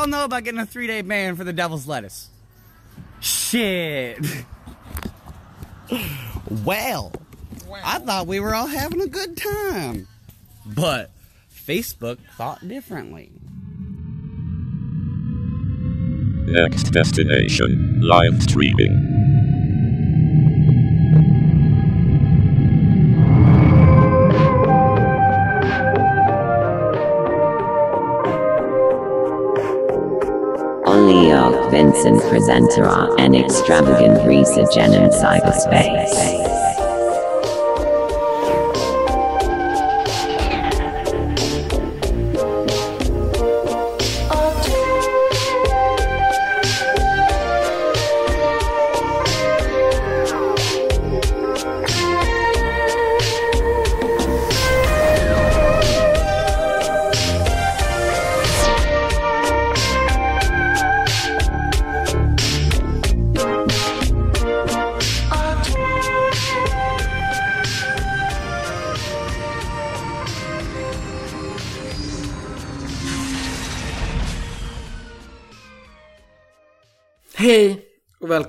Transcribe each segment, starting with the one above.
don't know about getting a three day ban for the devil's lettuce. Shit. well, I thought we were all having a good time. But Facebook thought differently. Next destination, live streaming. Vincent presenterà an extravagant research in cyberspace.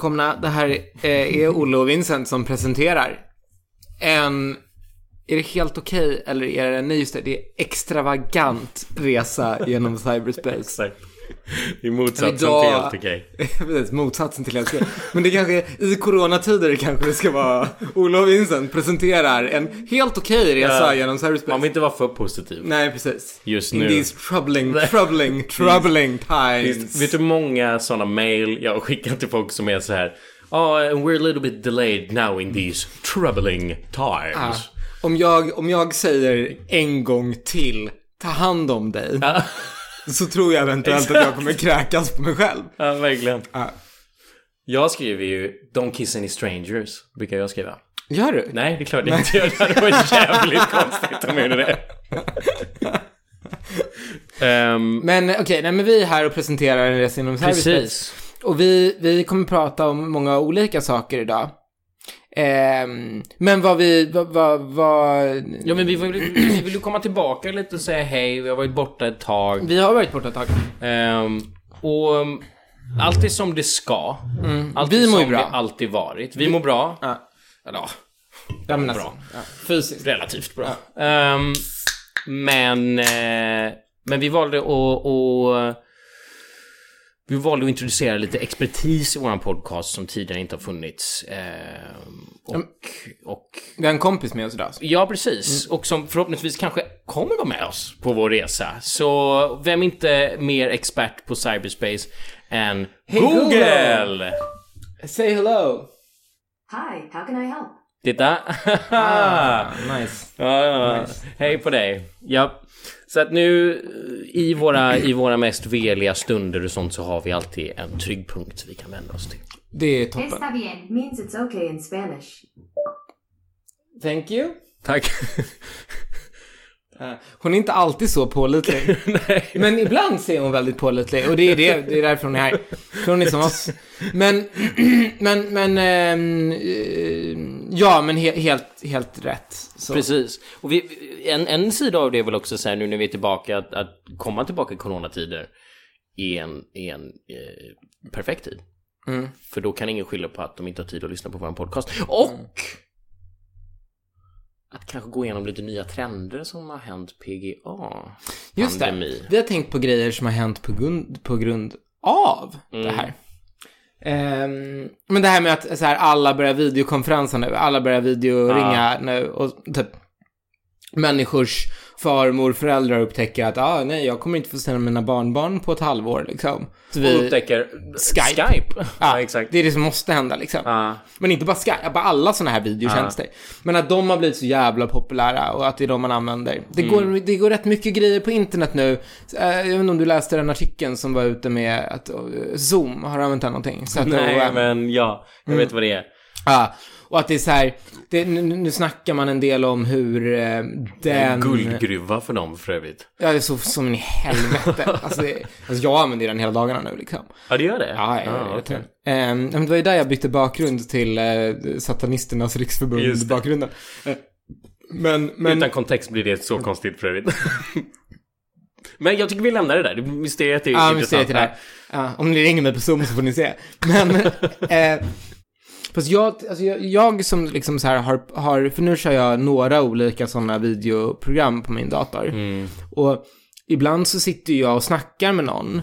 Välkomna. Det här eh, är Olle och Vincent som presenterar en... Är det helt okej eller är det, nej just det, det är extravagant resa genom cyberspace. Exakt. I motsatsen Idag- till helt okej. Precis, motsatsen till helt okej. Men det kanske, i coronatider kanske det ska vara och Vincent presenterar en helt okej resa Ja. genom cyberspace. Man vill inte vara för positiv. Nej, precis. Just In nu. these troubling, troubling, troubling times. Visst, vet du hur många sådana mail jag har skickat till folk som är så här Oh, and we're a little bit delayed now in these troubling times. Ja. Om jag, om jag säger en gång till, ta hand om dig. Så tror jag eventuellt att jag kommer kräkas på mig själv. ja verkligen. Ja. Jag skriver ju Don't kiss any strangers, brukar jag skriva. Gör du? Nej, det är klart jag inte gör. Det hade varit jävligt konstigt om jag gjorde det. Ehm, Men okej, nej men vi är här och presenterar en resa inom cyberspace. precis. Och vi, vi kommer prata om många olika saker idag. Ehm, men vad vi, vad, vad, vad... Ja, men vi vill, vi vill komma tillbaka lite och säga hej. Vi har varit borta ett tag. Vi har varit borta ett tag. Ehm, och um, allt är som det ska. Allt Vi mår som bra. det alltid varit. Vi mår bra. Ja. Eller, ja, Ja, men bra. alltså, ja, fysiskt. relativt bra. Ehm, men, eh, men vi valde att vi valde att introducera lite expertis i våran podcast som tidigare inte har funnits. Ehm, och, och Vi har en kompis med oss idag. Ja, precis. Och som förhoppningsvis kanske kommer vara med oss på vår resa. Så vem inte mer expert på cyberspace än Google? Say hello. Hi, how can I help? Titta! Nice. ja, ja. Hej på dig. Ja. Så att nu i våra, i våra mest veliga stunder och sånt så har vi alltid en trygg punkt vi kan vända oss till. Det är toppen. Está bien means it's okay in Spanish. Thank you. Tack. Hon är inte alltid så pålitlig. Men ibland ser hon väldigt pålitlig och det är det, det är därför hon är här. För hon är som oss. Men, men, men, ehm, eh, ja men he, helt, helt rätt. Så. Precis. Och vi, en, en sida av det är väl också så här nu när vi är tillbaka att, att komma tillbaka i coronatider är en, är en eh, perfekt tid. Mm. För då kan ingen skylla på att de inte har tid att lyssna på vår podcast. Och att kanske gå igenom lite nya trender som har hänt PGA. Just det. Pandemi. Vi har tänkt på grejer som har hänt på grund, på grund av Mm. det här. Ehm, men det här med att så här, alla börjar videokonferensa nu, alla börjar videoringa nu och typ människors farmor, föräldrar upptäcker att ah, nej, jag kommer inte få se mina barnbarn på ett halvår liksom. Så Och vi, upptäcker Skype. Skype. ja, det är det som måste hända liksom. Ja. Men inte bara Skype, bara alla sådana här videotjänster. Men att de har blivit så jävla populära och att det är de man använder. Det, Mm. går, det går rätt mycket grejer på internet nu. Eh, Jag vet inte om du läste den artikeln som var ute med att eh, Zoom, har du använt den någonting? Så att, Nej, och, men ja, jag vet vad det är. Ja, och att det är så här, det, nu, nu snackar man en del om hur eh, den... Guldgruva för dem för övrigt. Ja, det är så som i helvete. alltså, det, alltså jag använder den hela dagarna nu liksom. Ja, det gör det? Ja, ja, Ah, jag det. Ehm, men det var ju där jag bytte bakgrund till eh, Satanisternas det. riksförbund-bakgrunden. Eh, Men, men... Utan kontext blir det så konstigt för övrigt. Men jag tycker vi lämnar det där. Det- Mysteriet är Ja, intressant. mysteriet är där. Ja, om ni ringer mig på Zoom så får ni se. Men, eh, fast jag, alltså jag, jag som liksom så här har, har, för nu kör jag några olika sådana videoprogram på min dator. Mm. Och ibland så sitter jag och snackar med någon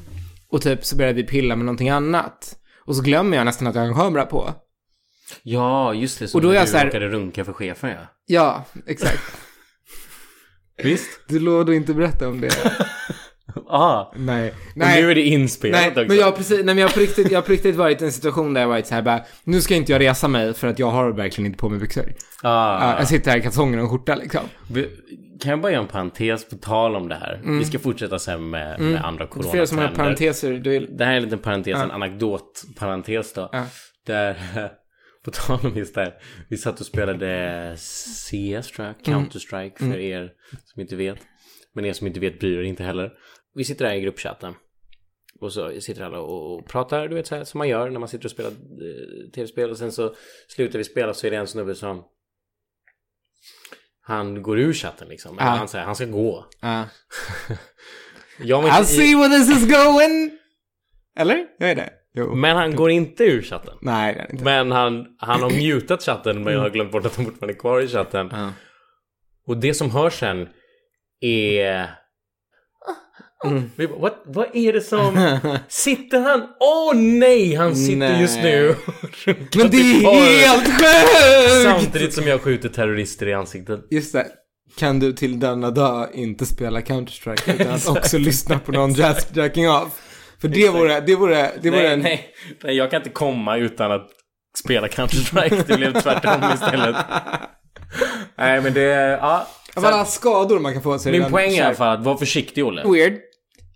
och typ så börjar vi pilla med någonting annat. Och så glömmer jag nästan att jag har en kamera på. Ja, just det. Så Och då är jag du så här- råkade runka för chefen, ja. Ja, exakt. Visst? Du lovade inte berätta om det. Ah. Nej. Och Nej. nu är det inspelat Nej, också. men jag precis, nej, men jag har på riktigt, jag på riktigt varit i en situation där jag varit så här bara, nu ska inte jag resa mig för att jag har verkligen inte på mig byxor. Ah. Ja, jag sitter här i kalsonger och skjorta liksom. Kan jag bara göra en parentes på tal om det här? Vi ska fortsätta sen med, med andra Mm. För er som har coronatrender. parenteser, är, Det här är en liten parentes, en anekdotparentes då. Ja. Där, på tal om just det här, vi satt och spelade CS tror jag, Counter-Strike för er som inte vet. Men er som inte vet bryr er inte heller. Vi sitter där i gruppchatten. Och så sitter alla och, pratar, du vet så här som man gör när man sitter och spelar eh, tv-spel. Och sen så slutar vi spela så är det en snubbe som han går ur chatten liksom. Ja. han säger han ska gå. ja. Jag var I'll see where this is going! Eller? Jag är det. Jo. Men han går inte ur chatten. Nej, det är inte. Men han, han har mutat chatten men jag har glömt bort att han fortfarande är kvar i chatten. Ja. Och det som hörs sen är... Mm. Vi bara, What, vad är det som... Sitter han? Åh nej! Han sitter Nej. just nu Men det är helt sjukt! Samtidigt som jag skjuter terrorister i ansiktet. Just det. Kan du till denna dag inte spela Counter-Strike utan att också lyssna på någon jazz jacking off? För det vore, det vore, det vore Nej, en... nej, nej, jag kan inte komma utan att spela Counter-Strike. Det blev tvärtom istället. Nej, men det... Ja, Av alla skador man kan få det min poäng är i alla fall att vara försiktig, Olle. Weird.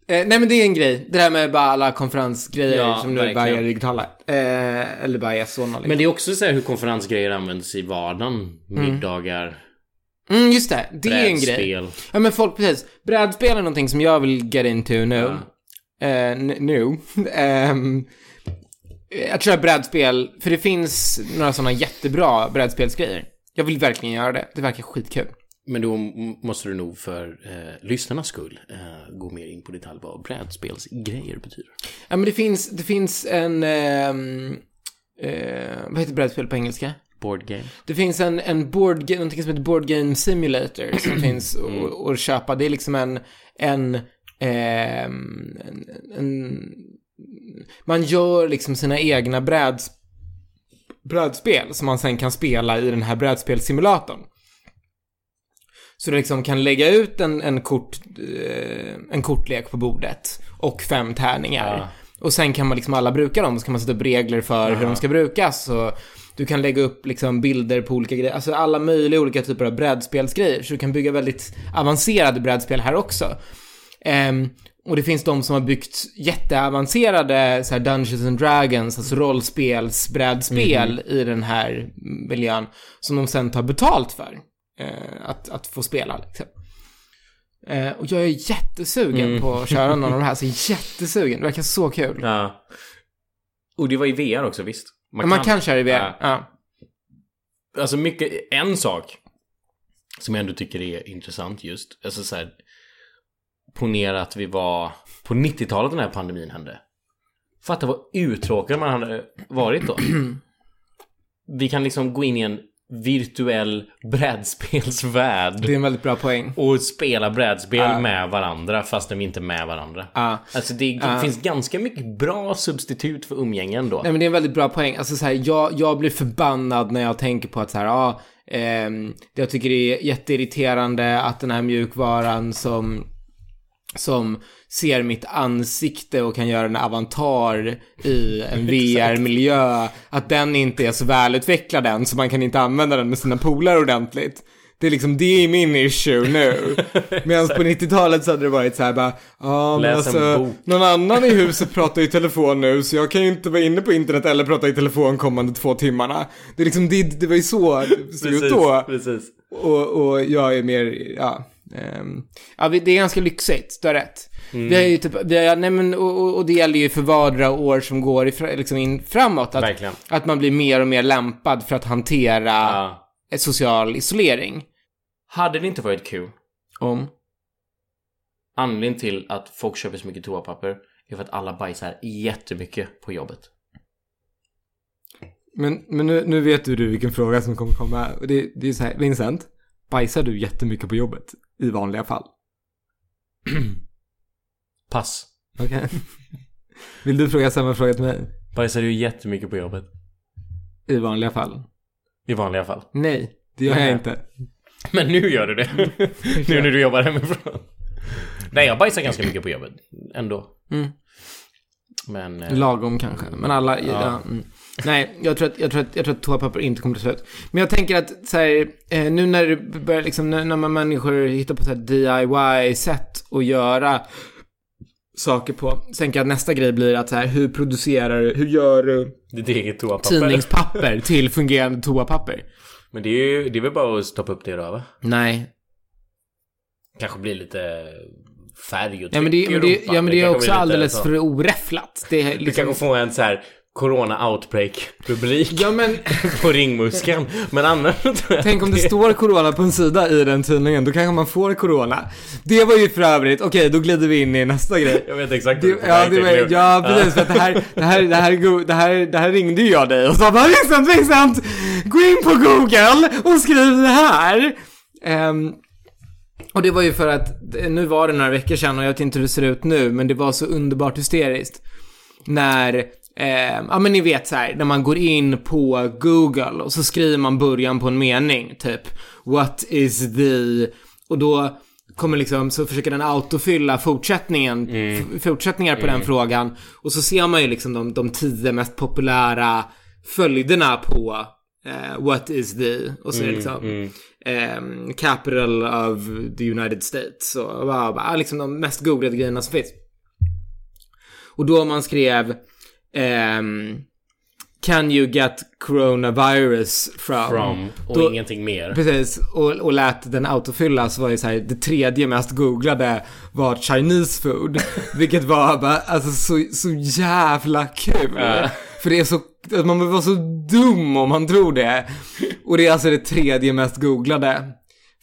Eh, nej men det är en grej. Det där med bara alla konferensgrejer Ja, som nu bara är digitala. Eh, eller bara är sådana liksom. Men det är också så här hur konferensgrejer används i vardagen. Middagar, Mm, just det. Det är en grej. brädspel. Ja men folk, precis. Brädspel är någonting som jag vill get into nu. Ja. Eh, nu. Ehm, att brädspel, för det finns några sådana jättebra brädspelsgrejer. Jag vill verkligen göra det. Det verkar skitkul. Men då måste du nog för eh, lyssnarnas skull eh, gå mer in på detalj vad brädspelsgrejer betyder. Ja men det finns, det finns en, ehm, eh, vad heter brädspel på engelska? Board game. Det finns en, en board game, någonting som heter Board Game Simulator som finns att- att köpa. Det är liksom en, en, ehm, en, en, man gör liksom sina egna bräds, brädspel som man sen kan spela i den här brädspelssimulatorn. Så du liksom kan lägga ut en, en, kort, eh, en kortlek på bordet och fem tärningar. Ja. Och sen kan man liksom alla bruka dem, så kan man sätta upp regler för hur de ska brukas. Och du kan lägga upp liksom bilder på olika grejer, alltså alla möjliga olika typer av brädspelsgrejer. Så du kan bygga väldigt avancerade brädspel här också. Ehm, och det finns de som har byggt jätteavancerade så Dungeons and Dragons, alltså rollspelsbrädspel i den här miljön, som de sen tar betalt för. eh, att, att få spela liksom. Eh, och jag är jättesugen på att köra någon av de här, så jättesugen. Det verkar så kul. Ja. Och det var i VR också, visst? Man, man kan köra i VR. Ja. Ja. Alltså mycket, en sak som jag ändå tycker är intressant just, alltså så här, ponera att vi var på 90-talet den här pandemin hände. Fatta vad uttråkad man hade varit då. Vi kan liksom gå in i en virtuell brädspelsvärld Det är en väldigt bra poäng. och spela brädspel Ja. med varandra fastän vi inte är med varandra. Ja. Alltså det Ja. finns ganska mycket bra substitut för umgänge ändå. Nej men det är en väldigt bra poäng. Alltså så här, jag, jag blir förbannad när jag tänker på att så här, ja, ehm, jag tycker det är jätteirriterande att den här mjukvaran som, som ser mitt ansikte och kan göra en avatar i en VR-miljö, att den inte är så välutvecklad än, så man kan inte använda den med sina polare ordentligt. Det är liksom, det är min issue nu. Medan på 90-talet så hade det varit så här bara, ja men alltså, någon annan i huset pratar i telefon nu så jag kan ju inte vara inne på internet eller prata i telefon kommande två timmarna. Det är liksom, det, det var ju så det såg ut då. precis. Och, och jag är mer, ja. Ehm, ja, det är ganska lyxigt, du har rätt. Mm. Vi har ju typ, vi har, nej men, och, och- det gäller ju för vardera år som går ifra, liksom in framåt. Att, Verkligen. att man blir mer och mer lämpad för att hantera Ja. social isolering. Hade det inte varit kul Om? Anledningen till att folk köper så mycket toapapper är för att alla bajsar jättemycket på jobbet. Men, men nu, nu vet du, du vilken fråga som kommer komma. Det, det är så här, Vincent, bajsar du jättemycket på jobbet i vanliga fall? Pass. Okej. Vill du fråga samma fråga till mig? Bajsar du jättemycket på jobbet? I vanliga fall? I vanliga fall. Nej, det gör jag Nej. inte. Men nu gör du det. nu när du jobbar hemifrån. Nej, jag bajsar ganska mycket på jobbet. Ändå. Mm. Men... eh, Lagom kanske, men alla... Ja. mm. Nej, jag tror, att, jag, tror att, jag tror att toapapper inte kommer ta slut. Men jag tänker att så här, eh, nu när det börjar liksom, när, när man människor hittar på så här DIY-sätt att göra saker på. Så tänker jag att nästa grej blir att så här, hur producerar du, hur gör du Ditt eget toapapper. tidningspapper till fungerande toapapper? Men det är ju det är väl bara att stoppa upp det då, va? Nej. Kanske blir lite färg och Ja men det, tryck i det, rumpan. ja, men det är kanske också alldeles för oräfflat. Det är Du liksom... kanske får en så här Corona outbreak rubrik Ja men, på ringmuskeln. Men annars tänk om det står corona på en sida i den tidningen, då kanske man får corona. Det var ju för övrigt, okej då glider vi in i nästa grej. Jag vet exakt Det, hur du ja, det var, ja, precis. För att det här, det här, det här, det här, det här ringde ju jag dig och sa bara Vincent, Vincent! Gå in på Google och skriv det här! Ehm, och det var ju för att, nu var det några veckor sedan och jag vet inte hur det ser ut nu, men det var så underbart hysteriskt. När, eh, ja men ni vet så här, när man går in på Google och så skriver man början på en mening, typ What is the... Och då kommer liksom, så försöker den autofylla fortsättningen, f- fortsättningar på den frågan. Och så ser man ju liksom de, de tio mest populära följderna på eh, What is the... Och så är det liksom ehm, Capital of the United States. Och bara, bara, liksom de mest googlade grejerna som finns. Och då man skrev ehm, Can you get coronavirus from? From och Då- ingenting mer. Precis, och, och lät den autofylla så var ju så här, det tredje mest googlade var Chinese food. vilket var bara, alltså så, så jävla kul. Ja. För det är så, man behöver vara så dum om man tror det. Och det är alltså det tredje mest googlade.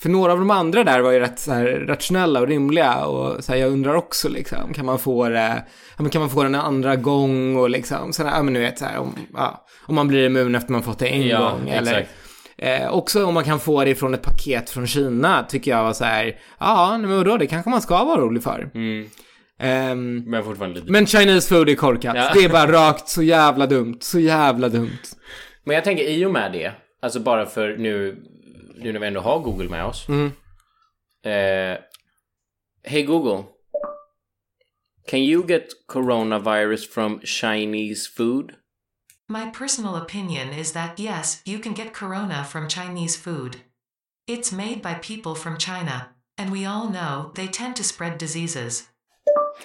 För några av de andra där var ju rätt så här rationella och rimliga och så här, jag undrar också liksom, kan man få det, ja, men kan man få den en andra gång och liksom, sådär, ja men du vet så här, om, ja, om man blir immun efter man fått det en Ja, gång. Eller, exakt. Eh, också om man kan få det från ett paket från Kina tycker jag var så här, ja, men vadå, det kanske man ska vara rolig för. Mm. Ehm, Men fortfarande lite. men Chinese food är korkat. Ja. Det är bara rakt så jävla dumt, så jävla dumt. Men jag tänker i och med det, alltså bara för nu, nu när vi ändå har Google med oss. Mm. Eh, Hej Google. Can you get coronavirus from Chinese food? My personal opinion is that yes, you can get corona from Chinese food. It's made by people from China, and we all know they tend to spread diseases.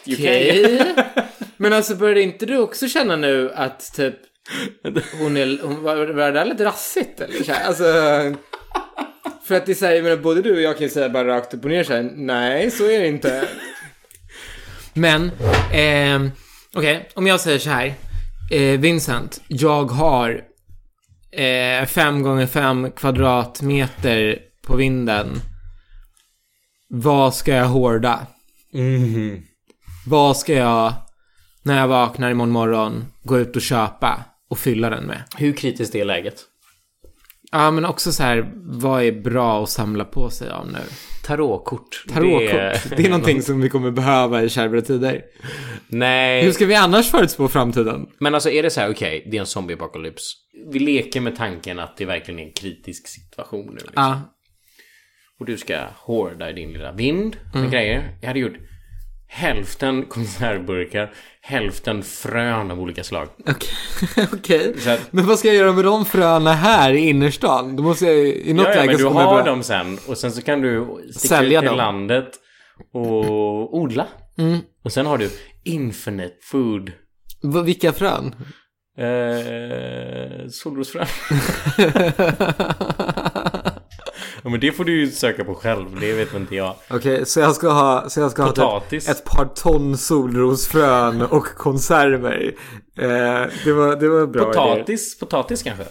Okej. Men alltså började inte du också känna nu att typ hon är, hon, var, var det där lite rassigt eller? Alltså, för att det säger, men både du och jag kan ju säga bara rakt upp och ner så här, nej så är det inte. Men, ehm, okej, om jag säger så här, eh, Vincent, jag har eh, fem gånger fem kvadratmeter på vinden. Vad ska jag hårda? Vad ska jag, när jag vaknar imorgon morgon, gå ut och köpa och fylla den med? Hur kritiskt är läget? Ja, men också så här, vad är bra att samla på sig av nu? Tarotkort. Tarotkort, det är, någonting som vi kommer behöva i kärvare tider. Nej. Hur ska vi annars förutspå framtiden? Men alltså är det så här, okej, det är en zombieapokalyps. Vi leker med tanken att det verkligen är en kritisk situation nu. Liksom. Ja, Och du ska hårda i din lilla vind med grejer. Jag hade gjort hälften konservburkar, hälften frön av olika slag. okej. Så att- Men vad ska jag göra med de fröna här i innerstan? Då måste jag i något Ja, ja, läge men du har dem sen och sen så kan du sticka Sälja ut till dem. landet och odla. Mm. Och sen har du infinite food. V- Vilka frön? Eh, solrosfrön. ja, men det får du ju söka på själv. Det vet inte jag. Okej, så jag ska ha, så jag ska ha Potatis. typ ett par ton solrosfrön och konserver. Eh, det, var, det var bra. Potatis, potatis kanske?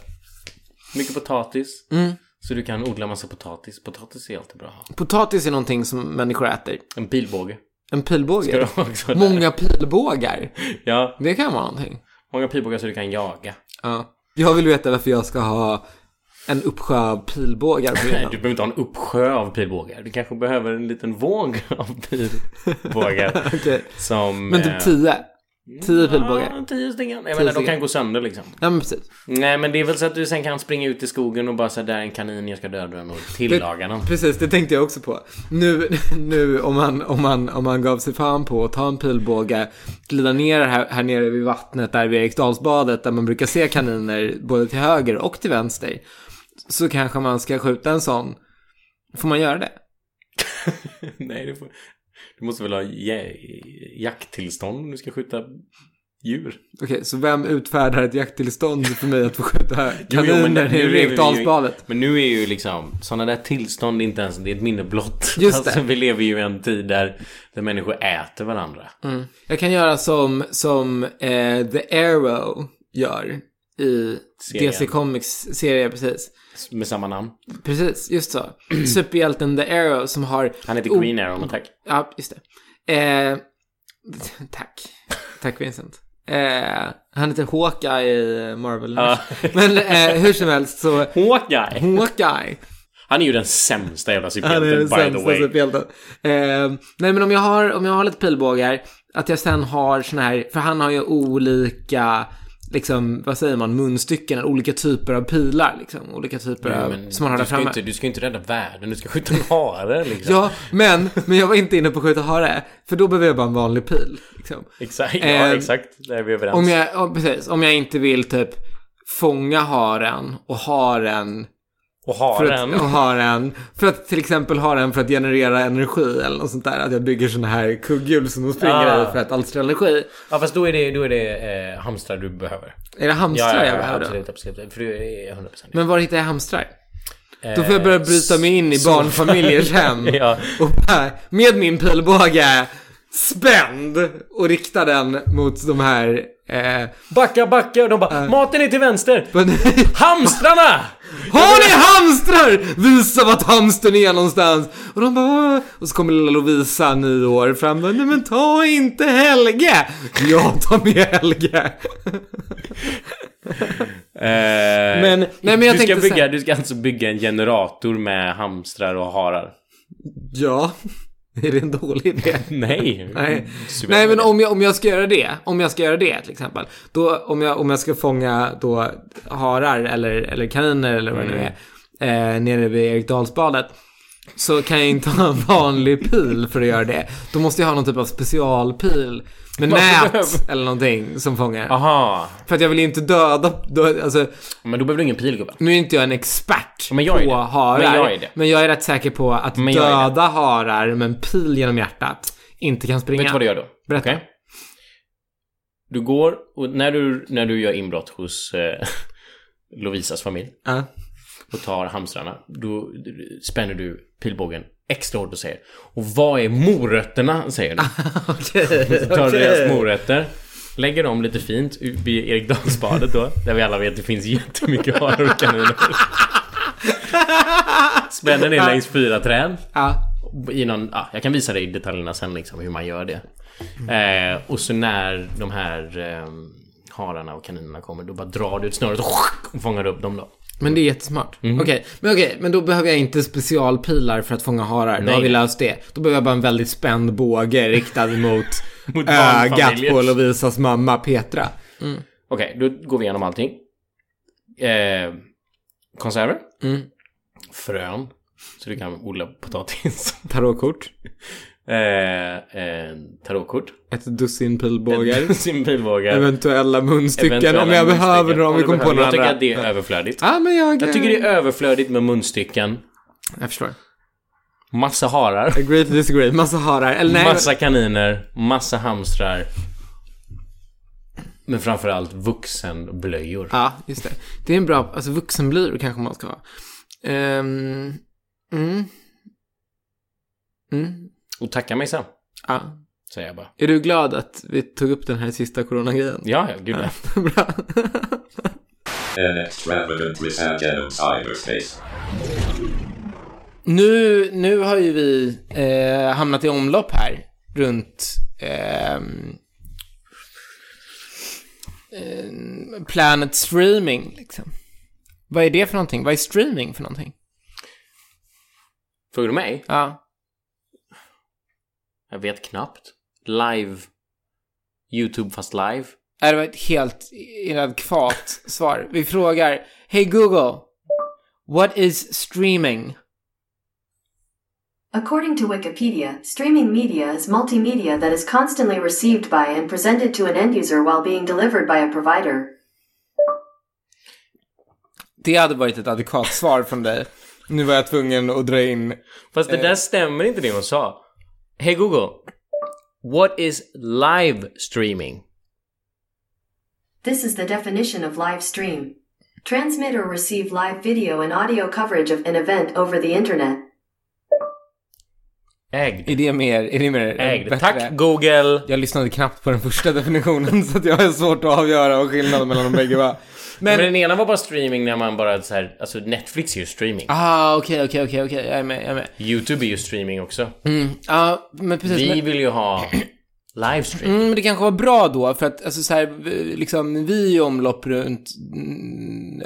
Mycket potatis. Mm. Så du kan odla massa potatis. Potatis är alltid bra att ha. Potatis är någonting som människor äter. En pilbåge. En pilbåge? Ha? Många pilbågar? Ja, Det kan vara någonting. många pilbågar så du kan jaga. Ja. Jag vill veta varför jag ska ha en uppsjö av pilbågar på Nej, du behöver inte ha en uppsjö av pilbågar. Du kanske behöver en liten våg av pilbågar. Okej. Som... Men eh, typ tio? Tio pilbågar? Ja, tio stycken. Jag Tio menar, de kan gå sönder liksom. Ja, men precis. Nej, men det är väl så att du sen kan springa ut i skogen och bara säga där är en kanin, jag ska döda den och tillaga den. Precis, det tänkte jag också på. Nu, nu om, man, om, man, om man gav sig fan på att ta en pilbåge, glida ner här, här nere vid vattnet där vid Eriksdalsbadet där man brukar se kaniner både till höger och till vänster. Så kanske man ska skjuta en sån. Får man göra det? Nej, du, får, du måste väl ha jakttillstånd om du ska skjuta djur. Okej, så vem utfärdar ett jakttillstånd för mig att få skjuta Jo, jo, men kaniner nu i Eriksdalsbadet? Men nu är ju liksom sådana där tillstånd inte ens, det är ett minne blott. Just det. Alltså, vi lever ju i en tid där, där människor äter varandra. Mm. Jag kan göra som, som eh, The Arrow gör i Serien. DC Comics serie, precis. Med samma namn. Precis, just så. Superhjälten The Arrow som har... Han heter. Green Arrow, men tack. Ja, just det. Eh, tack. Tack Vincent. Eh, han heter Hawkeye i Marvel. Ja. Men eh, hur som helst så... Hawkeye! Hawkeye. Han är ju den sämsta jävla Han är den superhjälten, by the sämsta way. superhjälten. Eh, nej, men om jag, har, om jag har lite pilbågar, att jag sen har såna här, för han har ju olika, liksom, vad säger man, munstycken, eller olika typer av pilar, liksom. Olika typer Ja, av, som han har du, där ska framme. inte, du ska ju inte rädda världen, du ska skjuta en hare liksom. Ja, men, men jag var inte inne på skjuta hare, för då behöver jag bara en vanlig pil, liksom. Exakt, ja, Eh, exakt. Där är vi överens. Om jag, ja, precis, om jag inte vill typ fånga haren och haren Och för haren. att, och haren, för att till exempel ha den för att generera energi eller något sånt där. Att jag bygger såna här kugghjul som de springer Ah. i för att alstra energi. Ja, fast då är det, då är det eh, hamstrar du behöver. Är det hamstrar ja, ja, jag ja, behöver då? absolut, absolut. För du är 100% Men var hittar jag hamstrar? Eh, Då får jag börja bryta mig in i så- barnfamiljers hem. Ja. Och bara, med min pilbåge spänd och rikta den mot de här... Eh, Backa, backa och de bara maten är till vänster. men, Hamstrarna! Har ni hamstrar? Visa vart hamstern är någonstans. Och de bara, och så kommer lilla Lovisa, nio år, fram och nej men ta inte Helge. Jag tar med Helge. men, nej, men jag du, ska bygga, här- du ska alltså bygga en generator med hamstrar och harar. Ja, är det en dålig idé? Nej. Nej. Nej men om jag, om jag ska göra det, om jag ska göra det till exempel. Då, om jag, om jag ska fånga då harar eller, eller kaniner eller vad det nu är. Eh, nere vid Eriksdalsbadet. Så kan jag inte ha en vanlig pil för att göra det. Då måste jag ha någon typ av specialpil. Med nät eller någonting som fångar. Aha. För att jag vill ju inte döda, dö, alltså Men då behöver du ingen pilgubbe. nu är inte jag en expert Men jag på harar. Men jag är det. Men jag är rätt säker på att döda harar med en pil genom hjärtat inte kan springa. Vet du vad du gör då? Berätta. Okej? Du går och när du, när du gör inbrott hos eh, Lovisas familj Ja. Och tar hamstrarna, då spänner du pilbågen extra hårt och säger Och vad är morötterna? säger du. Okej, Så tar du okej. deras morötter, lägger dem lite fint ut vid Erikdalsbadet då, där vi alla vet att det finns jättemycket harar och kaniner. Spänner det längs fyra träd. I någon, ja, jag kan visa dig detaljerna sen liksom hur man gör det. Eh, och så när de här eh, hararna och kaninerna kommer, då bara drar du ett snöre och, och fångar upp dem då. Men det är jättesmart. Mhm. Okej, men okej, men då behöver jag inte specialpilar för att fånga harar. Då Nej. har vi löst det. Då behöver jag bara en väldigt spänd båge riktad mot, Mot barnfamiljer. på Lovisas mamma Petra. Okej, då går vi igenom allting. Eh, konserver. Mm. Frön. Så du kan odla potatis. Tarotkort. Eh, eh, tarotkort. Ett dussin pilbågar. Sin pilbågar. Eventuella munstycken Eventuella om jag behöver munstycken. några, om vi kommer på behöver- några Jag tycker andra. att det är överflödigt. Ja, men jag... Jag tycker det är överflödigt med munstycken. Jag förstår. Massa harar. Agree to disagree. Massa harar. Eller nej. Massa kaniner, massa hamstrar. Men framförallt vuxenblöjor. Ja, just det. Det är en bra, alltså vuxenblöjor kanske man ska ha. Ehm, mm. Mm. Och tacka mig sen, Ja. säger jag bara. Är du glad att vi tog upp den här sista coronagrejen? Ja, ja, gud ja. Bra. An extravagant research of cyberspace. nu, nu har ju vi eh, hamnat i omlopp här runt ehm, Planet Streaming, liksom. Vad är det för någonting? Vad är streaming för någonting? Frågar du mig? Ja. Jag vet knappt. Live. YouTube fast live. Nej, Det var ett helt inadekvat svar. Vi frågar, Hey Google, what is streaming? According to Wikipedia, streaming media is multimedia that is constantly received by and presented to an end user while being delivered by a provider. Det hade varit ett adekvat svar från dig. Nu var jag tvungen att dra in Fast det där stämmer inte det hon sa. Hey Google. What is live streaming? This is the definition of live stream. Transmit or receive live video and audio coverage of an event over the internet. Ägd. Är det mer, är det mer Ägd. bättre? Tack Google. Jag lyssnade knappt på den första definitionen så att jag har svårt att avgöra vad skillnaden mellan de bägge var. Men, Men, den ena var bara streaming när man bara så här, alltså Netflix är ju streaming. ah okej, okej, okej, okej, jag är med, jag är med. YouTube är ju streaming också. Mm, ja, men precis. Vi men, vill ju ha livestream. mm, men det kanske var bra då, för att alltså så här, vi- liksom, vi är omlopp runt mm,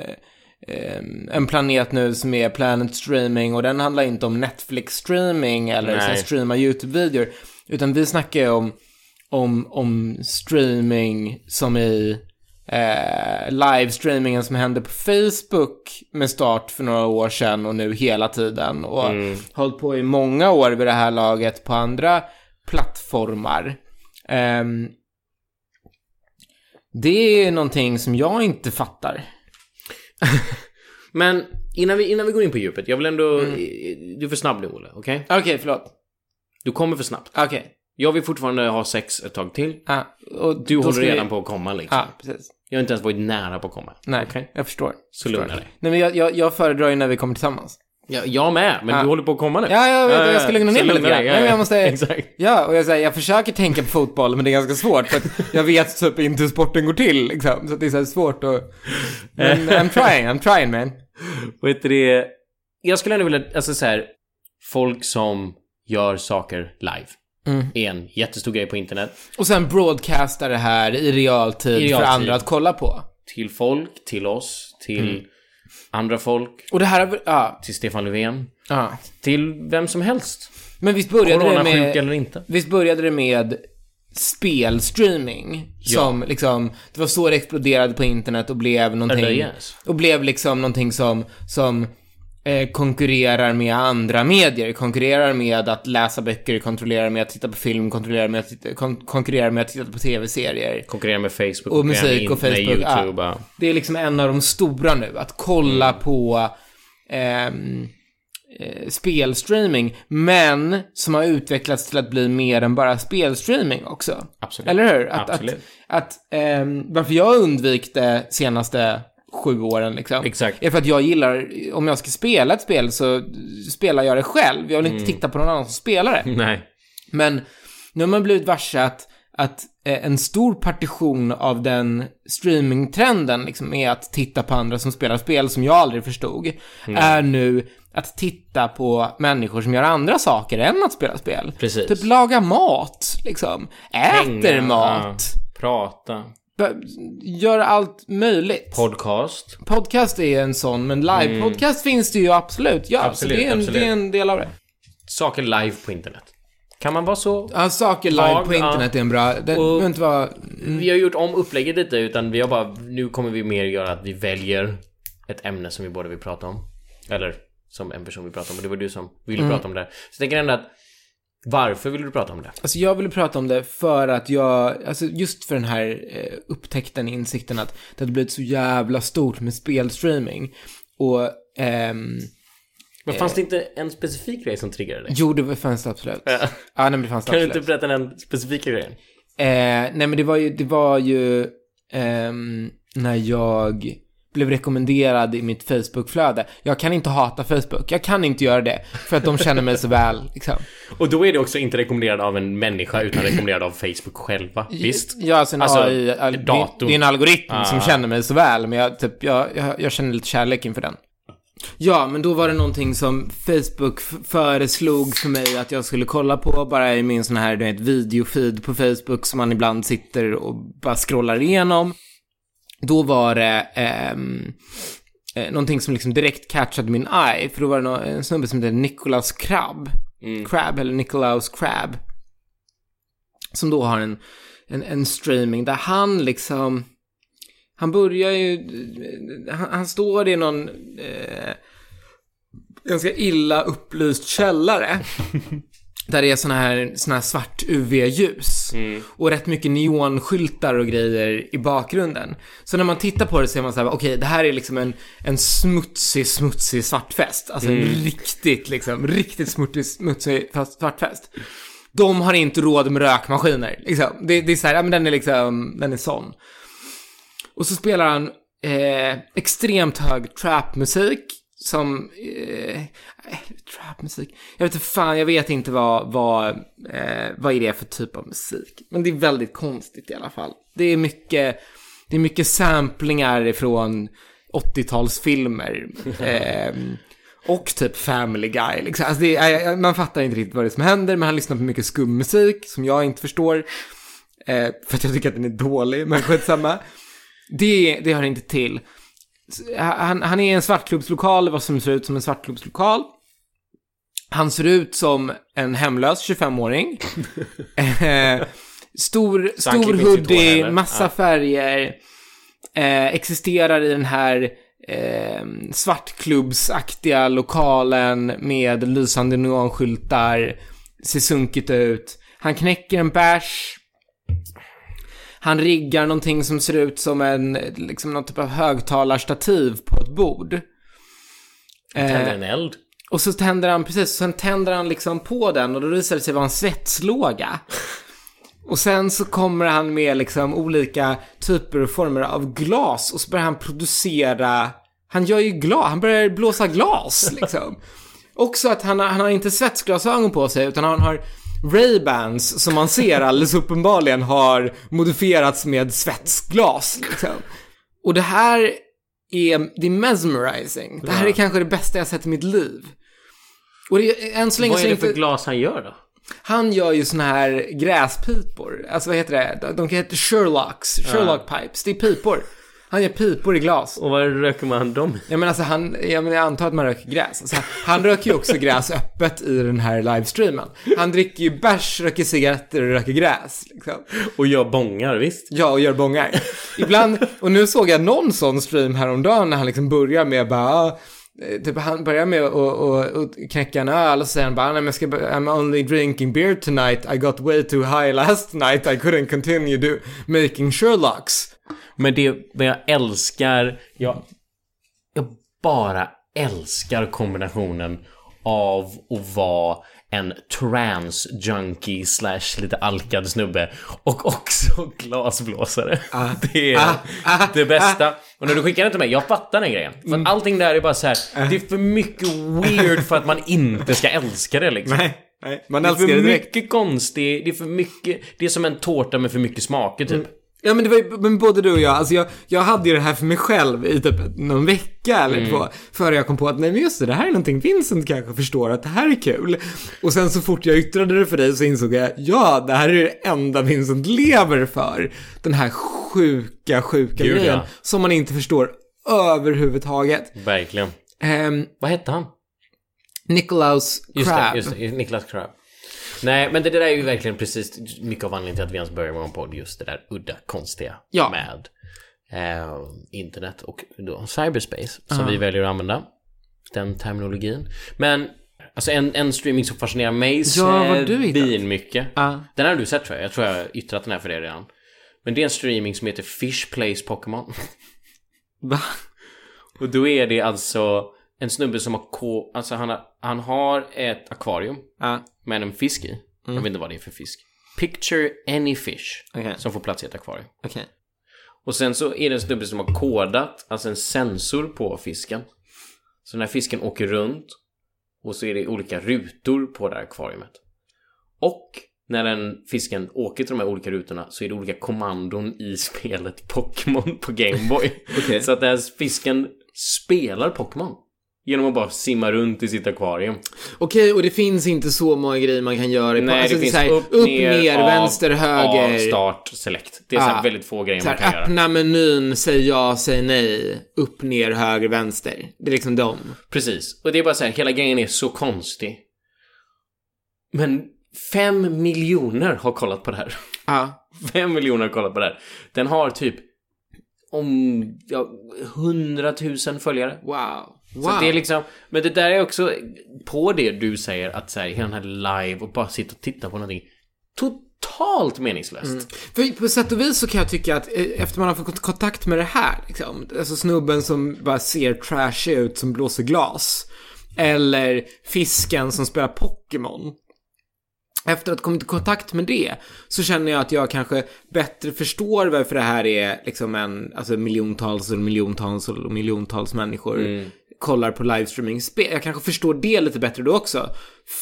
eh, en planet nu som är Planet Streaming och den handlar inte om Netflix streaming eller så streama YouTube-videor, utan vi snackar ju om, om, om streaming som i eh, livestreamingen som hände på Facebook med start för några år sedan och nu hela tiden och hållit på i många år vid det här laget på andra plattformar. Ehm, det är någonting som jag inte fattar. Men innan vi, innan vi går in på djupet, jag vill ändå... Mm. Du är för snabb nu Olle, okej? Okej, förlåt. Du kommer för snabbt. Okej. Jag vill fortfarande ha sex ett tag till. Ah, och Du håller ska vi- redan på att komma liksom. Ja, precis. Jag har inte ens varit nära på att komma. Nej, Okej? jag förstår. Så lugna dig. Nej, men jag, jag, jag föredrar ju när vi kommer tillsammans. Ja, jag med, men Ja. du håller på att komma nu. Ja, jag vet, jag ska lugna ner Så mig lite grann. dig, ja, Nej, ja. jag måste... Exakt. Ja, och jag säger, jag försöker tänka på fotboll, men det är ganska svårt för att jag vet typ inte hur sporten går till, liksom. Så det är så svårt att... Men I'm trying, I'm trying man. Vad heter det? Jag skulle ändå vilja, alltså så här, folk som gör saker live. Mm. Är en jättestor grej på internet. Och sen broadcasta det här i realtid, I för realtid. andra att kolla på. Till folk, till oss, till Mm. andra folk, Och det här, ja, till Stefan Löfven, ja. till vem som helst. Men visst började det med... eller inte. Visst började det med spelstreaming? Som liksom, det var så det exploderade på internet och blev någonting... Yes. Och blev liksom någonting som, som eh, konkurrerar med andra medier, konkurrerar med att läsa böcker, konkurrerar med att titta på film, konkurrerar med att titta, kon- konkurrerar med att titta på tv-serier. Konkurrera med Facebook, Och musik och Facebook, YouTube. ja. Det är liksom en av de stora nu, att kolla Mm. på ehm, eh, spelstreaming, men som har utvecklats till att bli mer än bara spelstreaming också. Absolut. Eller hur? Att, Absolut. att, att ehm, varför jag undvik det senaste sju åren liksom. Exakt. Är för att jag gillar, om jag ska spela ett spel så spelar jag det själv. Jag vill Mm. inte titta på någon annan som spelar det. Nej. Men nu har man blivit varse att, att eh, en stor partition av den streamingtrenden liksom är att titta på andra som spelar spel som jag aldrig förstod, är nu att titta på människor som gör andra saker än att spela spel. Precis. Typ laga mat, liksom. Äter Hänga, mat. ja. Prata. Gör allt möjligt. Podcast. Podcast är en sån, men live-podcast finns det ju absolut. Ja, Mm. Absolut, det är, en, absolut. det är en del av det. Saker live på internet. Kan man vara så? Ja, saker live Tag, på internet är en bra... Det behöver inte vara... Vi har gjort om upplägget lite, utan vi har bara... Nu kommer vi mer göra att vi väljer ett ämne som vi båda vill prata om. Eller som en person vill prata om. Och det var du som ville Mm. prata om det. Så jag tänker ändå att... Varför vill du prata om det? Alltså jag ville prata om det för att jag, alltså just för den här eh, upptäckten, insikten att det hade blivit så jävla stort med spelstreaming. Och, ehm, Men fanns det inte en specifik grej som triggade dig? jo det fanns det absolut. Ja. Ja, nej det fanns det Kan du absolut. inte berätta den specifika grejen? Eh, nej men det var ju, det var ju ehm, när jag blev rekommenderad i mitt Facebook-flöde. Jag kan inte hata Facebook, jag kan inte göra det, för att de känner mig så väl, liksom. Och då är det också inte rekommenderad av en människa utan rekommenderad av Facebook själva. Visst? Ja, alltså en Alltså, AI, al- det, det är en algoritm som Ah. känner mig så väl, men jag, typ, jag, jag, jag känner lite kärlek inför den. Ja, men då var det någonting som Facebook föreslog för mig att jag skulle kolla på, bara i min sån här, du vet, videofeed på Facebook som man ibland sitter och bara scrollar igenom. Då var det ehm, eh, någonting som liksom direkt catchade min eye, för då var det en snubbe som heter Nicholas Crab. Crab, eller Nicolaus Crab. Som då har en, en, en streaming där han liksom, han börjar ju, han, han står i någon eh, ganska illa upplyst källare. där det är såna här, såna här svart UV-ljus. Och rätt mycket neonskyltar och grejer i bakgrunden. Så när man tittar på det så är man så här, okej, det här är liksom en, en smutsig, smutsig svartfest. Alltså en riktigt, liksom, riktigt smutsig, smutsig svartfest. De har inte råd med rökmaskiner. Liksom. Det, det är så här, ja men den är liksom, den är sån. Och så spelar han eh, extremt hög trapmusik som... Eh, eh, trapmusik? Jag vet inte fan, jag vet inte vad, vad, eh, vad är det för typ av musik. Men det är väldigt konstigt i alla fall. Det är mycket, det är mycket samplingar ifrån 80-talsfilmer. Eh, och typ Family Guy. Liksom. Alltså är, man fattar inte riktigt vad det är som händer, men han lyssnar på mycket skummusik som jag inte förstår. Eh, för att jag tycker att den är dålig, men skitsamma. Det, det hör inte till. Han, han är i en svartklubbslokal, vad som ser ut som en svartklubbslokal. Han ser ut som en hemlös 25-åring. eh, stor stor hoodie, massa Ja. färger. Eh, existerar i den här eh, svartklubbsaktiga lokalen med lysande neonskyltar. Ser sunkigt ut. Han knäcker en bärs. Han riggar någonting som ser ut som en, liksom någon typ av högtalarstativ på ett bord. Tänder Eh, en eld. och så tänder han, precis, sen tänder han liksom på den och då visar det sig vara en svetslåga. Och sen så kommer han med liksom olika typer och former av glas och så börjar han producera, han gör ju glas, han börjar blåsa glas liksom. Också att han har, han har inte svetsglasögon på sig utan han har Ray-Bans som man ser alldeles uppenbarligen har modifierats med svetsglas liksom. Och det här är, det är mesmerizing. Det här är kanske det bästa jag sett i mitt liv. Och det är, än så länge Vad är det för inte, glas han gör då? han gör ju såna här gräspipor. Alltså vad heter det? De- De kan heta Sherlocks, Sherlock pipes. Det är pipor. Han gör pipor i glas. Och vad röker man dem i? Ja men alltså han, ja, men jag antar att man röker gräs. Alltså, han röker ju också gräs öppet i den här livestreamen. Han dricker ju bärs, röker cigaretter och röker gräs. Liksom. Och gör bångar, visst? Ja, och gör bångar. Ibland, och nu såg jag någon sån stream häromdagen när han liksom börjar med bara, ah, eh, typ han börjar med att och, och, knäcka en öl och han bara, nej men jag ska, I'm only drinking beer tonight, I got way too high last night, I couldn't continue do, making Sherlocks. Men det, men jag älskar, jag, jag bara älskar kombinationen av att vara en trans-junkie slash lite alkad snubbe och också glasblåsare. det är det bästa. Och när du skickar den till mig, jag fattar den grejen. För att allting där är bara så här, det är för mycket weird för att man inte ska älska det liksom. nej, man Det är älskar det för direkt. mycket konstigt, det är för mycket, det är som en tårta med för mycket smaker typ. Ja men det var ju, men både du och jag, alltså jag, jag hade ju det här för mig själv i typ någon vecka eller Mm. två. Före jag kom på att nej men just det, det här är någonting Vincent kanske förstår att det här är kul. Och sen så fort jag yttrade det för dig så insåg jag, ja det här är det enda Vincent lever för. Den här sjuka, sjuka Gud, grejen. ja. Som man inte förstår överhuvudtaget. Verkligen. Um, Vad hette han? Nikolaus Just Crab. det, just det, Niklas Crab. Nej, men det, där är ju verkligen precis mycket av anledningen till att vi ens började med en podd. Just det där udda, konstiga Ja. med eh, internet och då cyberspace som vi väljer att använda. Den terminologin. Men alltså en, en streaming som fascinerar mig Ja, hittat? mycket. Ja. Den har du sett tror jag. Jag tror jag har yttrat den här för dig redan. Men det är en streaming som heter Fish Plays Pokémon. Va? Och då är det alltså en snubbe som har ko... Alltså han har, han har ett akvarium Ja, med en fisk i. Jag vet inte vad det är för fisk. Picture any fish okej, som får plats i ett akvarium. okej. Och sen så är det en snubbe som har kodat, alltså en sensor på fisken. Så när fisken åker runt och så är det olika rutor på det här akvariet. Och när den fisken åker till de här olika rutorna så är det olika kommandon i spelet Pokémon på Gameboy. Okej. Så att den här fisken spelar Pokémon. Genom att bara simma runt i sitt akvarium. Okej, och det finns inte så många grejer man kan göra. i Nej, alltså, det finns så här, upp, upp, ner, ner, av, vänster, höger. Av, start, select. Det är så här Ja. väldigt få grejer så man kan här, göra. öppna menyn, säg ja, säg nej. Upp, ner, höger, vänster. Det är liksom dem. Precis. Och det är bara så här, hela grejen är så konstig. Men fem miljoner har kollat på det här. Ja. Fem miljoner har kollat på det här. Den har typ om ja, hundratusen följare. Wow. Wow. Så det är liksom, men det där är också på det du säger att så här, hela den här live och bara sitta och titta på någonting totalt meningslöst. För på sätt och vis så kan jag tycka att eh, efter man har fått kontakt med det här, liksom, alltså snubben som bara ser trashy ut som blåser glas. Eller fisken som spelar Pokémon. Efter att ha kommit i kontakt med det så känner jag att jag kanske bättre förstår varför det här är liksom en, alltså miljontals och miljontals och miljontals människor kollar på livestreaming-spel. Jag kanske förstår det lite bättre då också.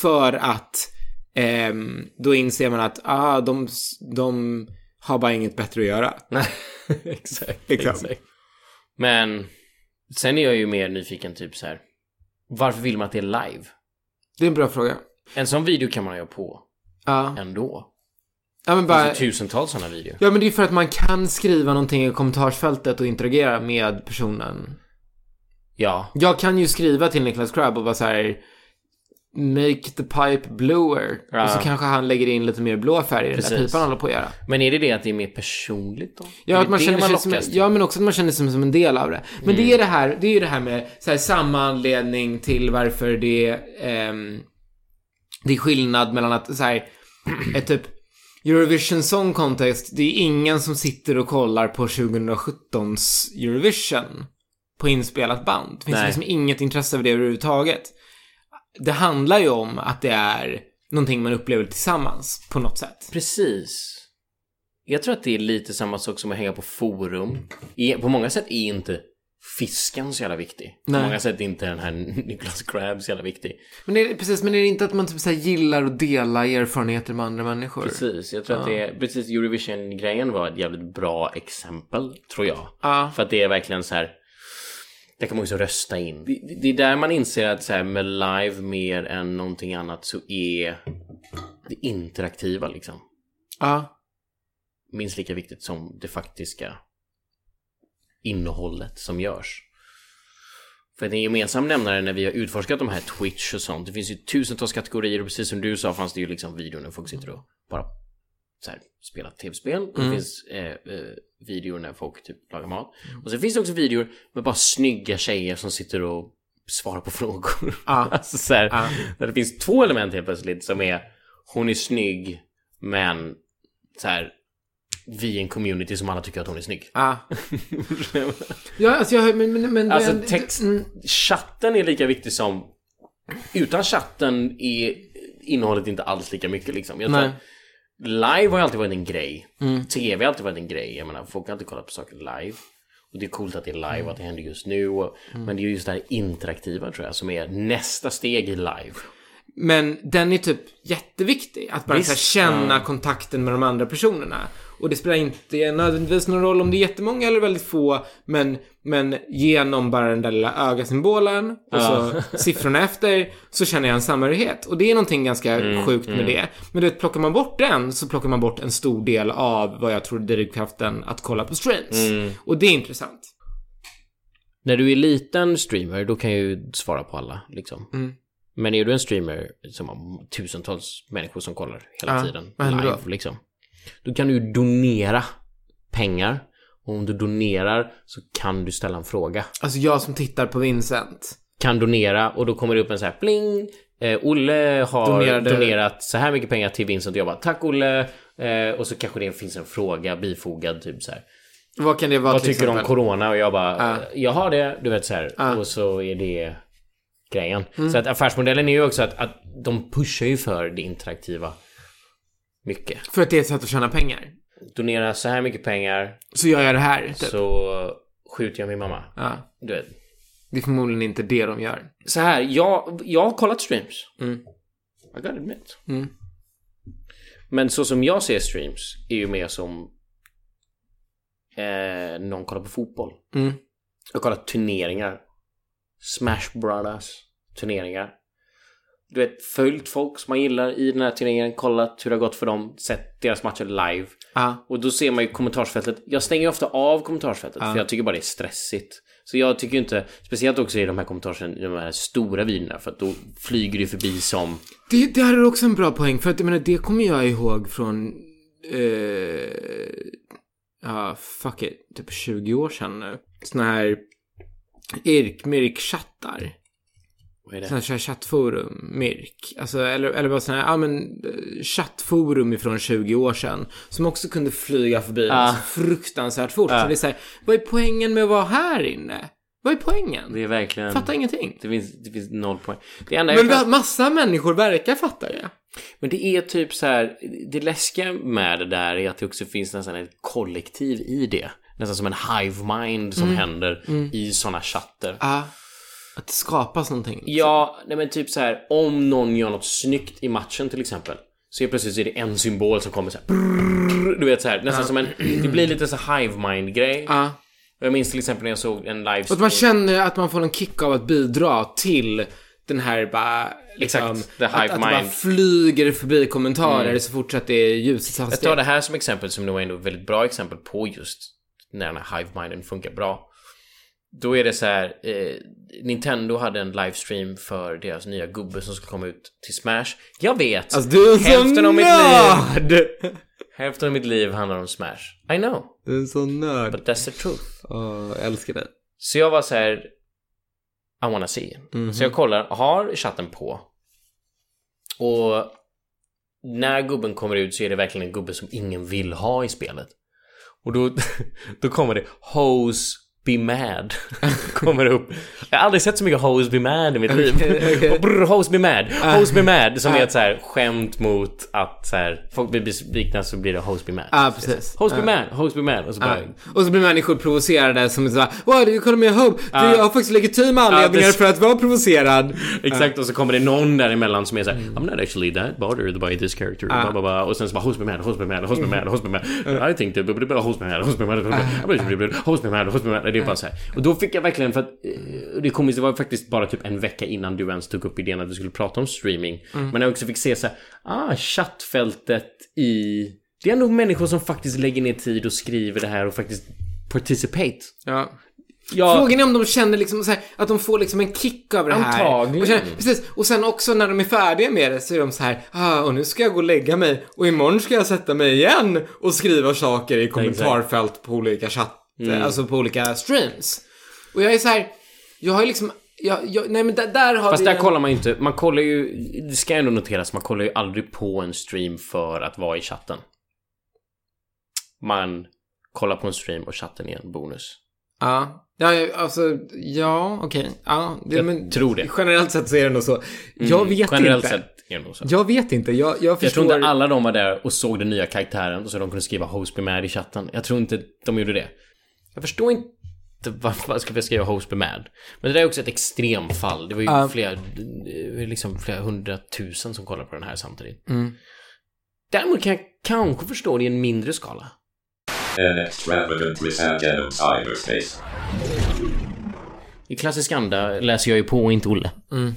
För att ehm, då inser man att ah, de, de har bara inget bättre att göra. Nej, exakt, Liksom. exakt. Men sen är jag ju mer nyfiken typ så här. Varför vill man att det är live? Det är en bra fråga. En sån video kan man ha på Ja, ändå. ja men Det bara... finns ju tusentals sådana videor. Ja men det är för att man kan skriva någonting i kommentarsfältet och interagera med personen. Ja, Jag kan ju skriva till Niklas Crabb och vara så här. Make the pipe bluer. Ja. Och så kanske han lägger in lite mer blå färg i den där pipan han håller på att göra. men är det det att det är mer personligt då? Ja, att man det känner det sig som, till? ja, men också att man känner sig som en del av det. Men det är det här, det är ju det här med så här, samma anledning till varför det ehm, det är skillnad mellan att så här, ett typ Eurovision Song Contest, det är ingen som sitter och kollar på 2017s Eurovision på inspelat band. Det finns Nej. liksom inget intresse av det överhuvudtaget. Det handlar ju om att det är någonting man upplever tillsammans på något sätt. Precis. Jag tror att det är lite samma sak som att hänga på forum. I, på många sätt är inte fisken så jävla viktig. På många sätt är inte den här Nicholas Crab så jävla viktig. Men är det, precis, men är det inte att man typ så gillar att dela erfarenheter med andra människor? Precis, jag tror att det är, precis Eurovision-grejen var ett jävligt bra exempel, tror jag. Ja. För att det är verkligen så här, där kan man också rösta in. Det, det- det är där man inser att så här, med live mer än någonting annat så är det interaktiva liksom Ja. minst lika viktigt som det faktiska innehållet som görs. För en gemensam nämnare när vi har utforskat de här Twitch och sånt, det finns ju tusentals kategorier och precis som du sa fanns det ju liksom videor när folk sitter och bara så här, spelar tv-spel. Och det finns eh, eh, videor när folk typ lagar mat. Och sen finns det också videor med bara snygga tjejer som sitter och svarar på frågor. Ja. alltså så här, Ja. där det finns två element helt plötsligt som är hon är snygg men så här vi är en community som alla tycker att hon är snygg. Ja. ja, alltså jag men, men, men Alltså text, Mm, chatten är lika viktig som utan chatten är innehållet inte alls lika mycket liksom. Jag tror live har ju alltid varit en grej. Mm. TV har alltid varit en grej. Jag menar, folk har alltid kollat på saker live. Och det är coolt att det är live och att det händer just nu. Och, Mm. Men det är just det här interaktiva tror jag som är nästa steg i live. men den är typ jätteviktig. Att bara så här, Visst, känna ja. kontakten med de andra personerna. Och det spelar inte nödvändigtvis någon roll om det är jättemånga eller väldigt få. Men, men genom bara den där lilla ögasymbolen och så siffrorna efter så känner jag en samhörighet. Och det är någonting ganska Mm, sjukt med det. Men du vet, plockar man bort den så plockar man bort en stor del av vad jag tror är drivkraften att kolla på streams. Mm. Och det är intressant. När du är liten streamer, då kan jag ju svara på alla liksom. Mm. Men är du en streamer som har tusentals människor som kollar hela Ja, tiden live liksom. Då kan du donera pengar. Och om du donerar så kan du ställa en fråga. Alltså jag som tittar på Vincent. Kan donera och då kommer det upp en så här pling. Eh, Olle har Donerade- donerat så här mycket pengar till Vincent och jag bara tack Olle. Eh, och så kanske det finns en fråga bifogad typ så här. Vad kan det vara Vad tycker du om corona? Och jag bara, Ja. jag har det, du vet så här. Ja. Och så är det grejen. Mm. Så att affärsmodellen är ju också att, att de pushar ju för det interaktiva mycket. För att det är ett sätt att tjäna pengar. Donera så här mycket pengar Så gör jag det här, typ. så skjuter jag min mamma. Ja. Du vet. Det är förmodligen inte det de gör. Så här, jag, jag har kollat streams. Mm. I gotta admit. Mm. Men så som jag ser streams är ju mer som eh, någon kollar på fotboll. Mm. Jag kollar turneringar. Smash Brothers turneringar. Du vet, följt folk som man gillar i den här turneringen, kollat hur det har gått för dem, sett deras matcher live. Ja. Och då ser man ju kommentarsfältet. Jag stänger ofta av kommentarsfältet för jag tycker bara det är stressigt. Så jag tycker inte, speciellt också i de här kommentarsfälten, i de här stora videorna, för att då flyger det förbi som... Det, det här är också en bra poäng, för att jag menar, det kommer jag ihåg från... Eh, ja, fuck it, typ 20 år sedan nu. Såna här Irk-Mirk-chattar. Vad är det? Här chattforum, Mirk. Alltså, eller, eller bara såna här, ja men, eh, chattforum ifrån 20 år sedan. Som också kunde flyga förbi Ah. så fruktansvärt fort. Ah. Så det är så här, vad är poängen med att vara här inne? Vad är poängen? Det är verkligen... Fattar ingenting. Det finns, det finns noll poäng. Det enda Men va- massa människor verkar fatta det. Men det är typ så här, det läskiga med det där är att det också finns nästan ett kollektiv i det. Nästan som en hive mind som Mm. händer i sådana chatter. Ja. Att det skapas någonting. Ja, nej men typ så här, om någon gör något snyggt i matchen till exempel. Så är plötsligt är det en symbol som kommer så här, brrrr, Du vet så här, nästan som en, det blir lite så hive mind grej. Ja. Jag minns till exempel när jag såg en Och att livestream. man känner att man får en kick av att bidra till den här bara... Liksom, Exakt, the hive att, att det bara mind. flyger förbi kommentarer så fort att det är ljusets Jag tar det här som exempel som nog är ändå ett väldigt bra exempel på just när den här hive-minden funkar bra. Då är det så här, eh, Nintendo hade en livestream för deras nya gubbe som ska komma ut till Smash. Jag vet! Alltså du är hälften av mitt liv, hälften av mitt liv handlar om Smash. I know, Du är en sån nörd. but that's the truth. Åh, jag älskar det. Så jag var så här, I wanna see. Mhm. Så jag kollar, har chatten på. Och när gubben kommer ut så är det verkligen en gubbe som ingen vill ha i spelet. Och då, då kommer det Hose be mad. kommer upp. Jag har aldrig sett så mycket Hose be mad i mitt liv. Brr, hose be mad. Hose be mad. Som är ett så här skämt mot att så här, folk blir besvikna så blir det Hose be mad. Ja, precis. Hose be Ja. mad. Hose be mad. Och så bara, Och så blir människor provocerade som såhär Wow, du kollar med Hope. Du, Ja. jag har faktiskt legitima anledningar det- för att vara provocerad. Exakt, och så kommer det någon däremellan som är såhär I'm not actually that bothered by this character, blah, blah, blah. Och sen så bara host me mad, host me mad, host me mad, host me mad I think that, host me mad, host me mad, host me mad, host me mad, host me mad Det är bara såhär. Och då fick jag verkligen för att eh, Det komiskt, det var faktiskt bara typ en vecka innan du ens tog upp idén att vi skulle prata om streaming Men jag också fick se såhär, ah, chattfältet i Det är ändå människor som faktiskt lägger ner tid och skriver det här och faktiskt participate Ja. Ja, Frågan är om de känner liksom så här, att de får liksom en kick över det här. Antagligen. Och, känner, precis. och sen också när de är färdiga med det så är de så här, ah, och nu ska jag gå och lägga mig och imorgon ska jag sätta mig igen och skriva saker i kommentarfält på olika chatt, Mm. alltså på olika streams. Och jag är så här, jag har ju liksom, jag, jag, nej men där, där har Fast vi där en- kollar man ju inte, man kollar ju, det ska ändå noteras, man kollar ju aldrig på en stream för att vara i chatten. Man kollar på en stream och chatten är en bonus. Ja, ja, ja, alltså, ja, okej. Ja, det, Jag men, tror det. Generellt sett så är det nog så. Jag vet Generellt inte. sett är det nog så. Jag vet inte, jag, jag Jag förstår... tror inte alla de var där och såg den nya karaktären och så de kunde skriva host be mad i chatten. Jag tror inte de gjorde det. Jag förstår inte varför man skulle skriva host be mad. Men det där är också ett extremfall. Det var ju Ja. flera, eh, liksom flera hundratusen som kollade på den här samtidigt. Mm. Däremot kan jag kanske förstå det i en mindre skala. An extravagant cyberspace. I klassisk anda läser jag ju på och inte Olle. Mm.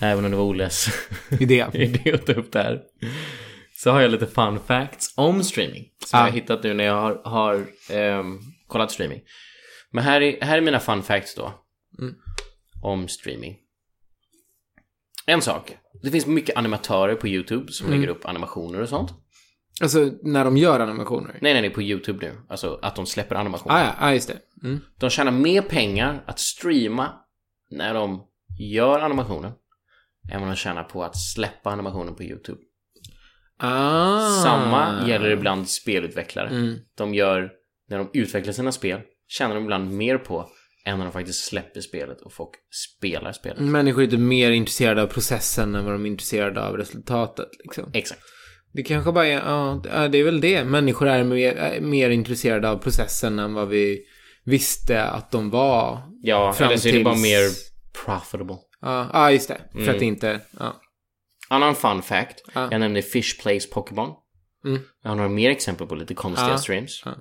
Även om det var Olles Idé. idé att ta upp det här. Så har jag lite fun facts om streaming. Som Ah. jag har hittat nu när jag har, har ehm, kollat streaming. Men här är, här är mina fun facts då. Mm. Om streaming. En sak. Det finns mycket animatörer på YouTube som Mm. lägger upp animationer och sånt. Alltså, när de gör animationer. Nej, nej, nej, på YouTube nu. Alltså att de släpper animationer. Ah, ja, ah, just det. Mm. De tjänar mer pengar att streama när de gör animationen än vad de tjänar på att släppa animationen på YouTube. Ah. Samma gäller ibland spelutvecklare. Mm. De gör, när de utvecklar sina spel, tjänar de ibland mer på än när de faktiskt släpper spelet och folk spelar spelet. Människor är inte mer intresserade av processen än vad de är intresserade av resultatet. Liksom. Exakt. Det kanske bara är, ja, ja, det är väl det. Människor är mer, är mer intresserade av processen än vad vi visste att de var. Ja, Fram eller så är det bara mer profitable. Ja, ah, just det. För Mm. att det inte, ja. Annan fun fact. Ja. Jag nämnde Fish Plays Pokémon. Mm. Jag har några mer exempel på lite konstiga Ja. streams. Ja.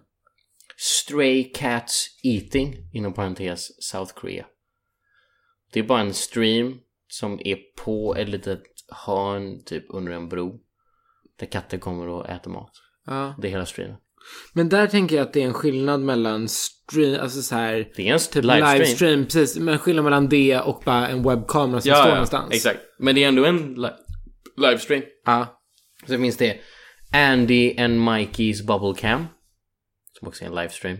Stray Cats Eating, inom parentes South Korea. Det är bara en stream som är på ett litet hörn typ under en bro. Där katter kommer och äter mat. Ja. Det är hela streamen. Men där tänker jag att det är en skillnad mellan stream, alltså så här. Det är en Typ livestream. livestream, precis. Men skillnad mellan det och bara en webbkamera som står någonstans. exakt. Men det är ändå en li- livestream. Ja. Så finns det Andy and Mikeys Bubble Cam. Som också är en livestream.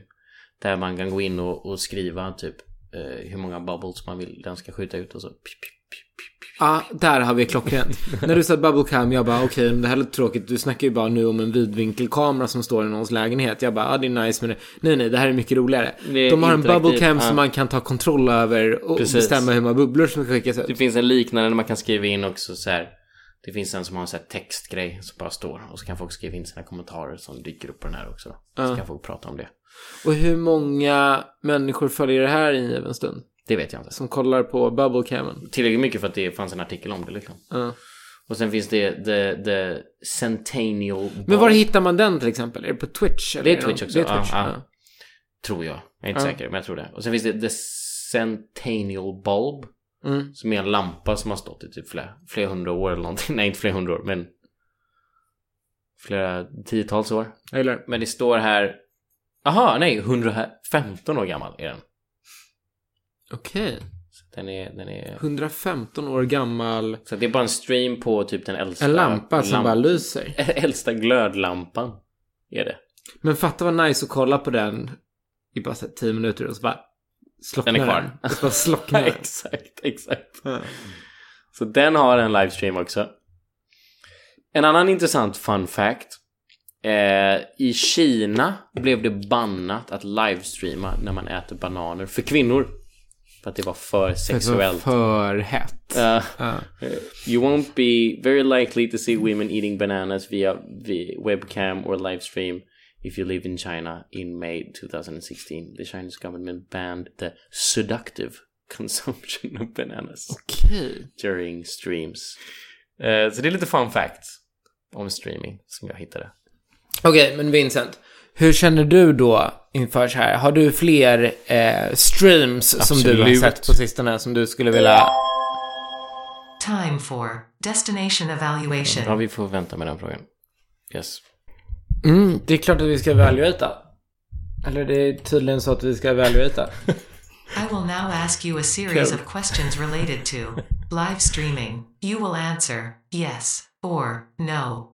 Där man kan gå in och, och skriva typ eh, hur många bubbles man vill den ska skjuta ut och så. Ja, där har vi klockrent. När du sa bubblecam, jag bara okej, men det här låter tråkigt. Du snackar ju bara nu om en vidvinkelkamera som står i någons lägenhet. Jag bara, ja det är nice, men det... nej, nej, det här är mycket roligare. Är De har en bubblecam ja. som man kan ta kontroll över och Precis. bestämma hur många bubblor som ska skickas ut. Det finns en liknande där man kan skriva in också så här. Det finns en som har en sån här textgrej som bara står och så kan folk skriva in sina kommentarer som dyker upp på den här också. Då. Så Ja. kan folk prata om det. Och hur många människor följer det här i en stund? Det vet jag inte. Som kollar på bubblecamen? Tillräckligt mycket för att det fanns en artikel om det liksom. Ja. Och sen finns det the, the Centennial Men var hittar man den till exempel? Är det på Twitch? Eller Det är Twitch också, Det är Twitch, ja, ja. ja. Tror jag. Jag är inte Ja. säker, men jag tror det. Och sen finns det The Centennial Bulb. Mm. Som är en lampa som har stått i typ flera, flera hundra år eller någonting. Nej, inte flera hundra år, men flera tiotals år. Det. Men det står här... Aha, nej, 115 år gammal är den. Okej. Så den är... Den är 115 år gammal. så det är bara en stream på typ den äldsta... En lampa som lamp- bara lyser. äldsta glödlampan. Är det. Men fatta vad nice att kolla på den i bara så här 10 minuter och så bara slocknar Den är kvar. den. Slocknar exakt, exakt. Ja. Så den har en livestream också. En annan intressant fun fact. Eh, I Kina blev det bannat att livestreama när man äter bananer för kvinnor. För att det var för Det var sexuellt. för hett. Eh, Ja. you won't be very likely to see women eating bananas via, via webcam or livestream if you live in China in May 2016. The Chinese government banned the seductive consumption of bananas Okej. during streams. Eh, så det är lite fun facts om streaming som jag hittade. Okej, men Vincent. Hur känner du då inför så här? Har du fler eh, streams som du har Absolut. sett på sistone som du skulle vilja... Time for destination evaluation. Ja, vi får vänta med den frågan. Yes. Mm, det är klart att vi ska evaluata. Eller det är tydligen så att vi ska evaluata. I will now ask you a series of questions related to live streaming. You will answer yes or no.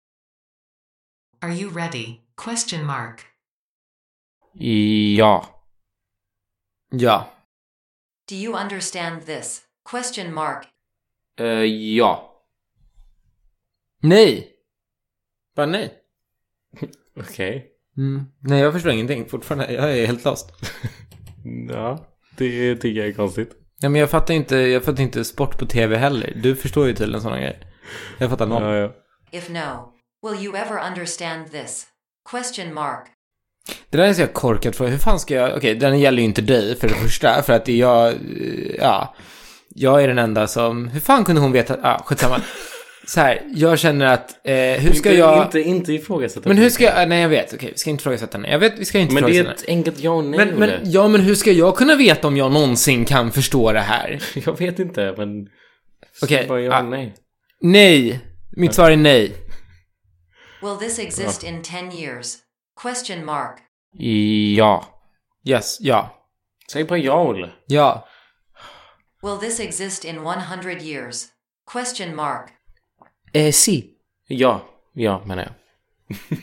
Are you ready? Question mark. Ja. ja. Do you understand this? Question mark. Eh, ja. Nej. Bara nej. Okej. Mm. Nej, jag förstår ingenting fortfarande. Jag är helt lost. Ja, det tycker jag är konstigt. Ja, men jag fattar inte, jag fattar inte sport på tv heller. Du förstår ju tydligen sådana grejer. Jag fattar noll. Ja, ja. If no, will you ever understand this? Question mark. Det där är så jag korkat för. Hur fan ska jag... Okej, den gäller ju inte dig för det första. För att jag... Ja. Jag är den enda som... Hur fan kunde hon veta... Ja, skitsamma. Så här, jag känner att... Eh, hur ska inte, jag... Inte, inte ifrågasätta. Men hur ska jag... Nej, jag vet. Okej, vi ska inte ifrågasätta henne. Jag vet, vi ska inte Men det är ifrågasätta ett enkelt ja och nej. Men, men, ja, men hur ska jag kunna veta om jag någonsin kan förstå det här? Jag vet inte, men... Okej, Bara ja ah. nej. Nej. Mitt svar är nej. Will this exist in 10 years? Question mark. Ja. Yes, ja. Säg bara ja, Olle. Ja. Will this exist in 100 years? Question mark. Eh, si. Ja. Ja, menar jag.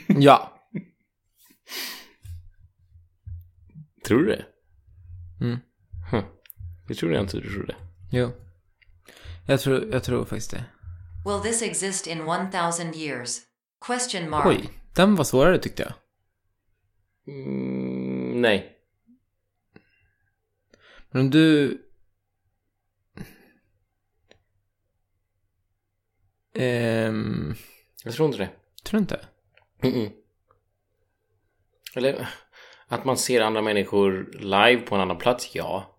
Ja. Tror du det? Mm. Hm. Jag tror jag inte du tror det. Jo. Jag tror, jag tror faktiskt det. Will this exist in 1000 years? Question mark. Oj, den var svårare tyckte jag. Mm, nej. Men om du... Ehm, Jag tror inte det. tror du inte? Mm-mm. Eller att man ser andra människor live på en annan plats, ja.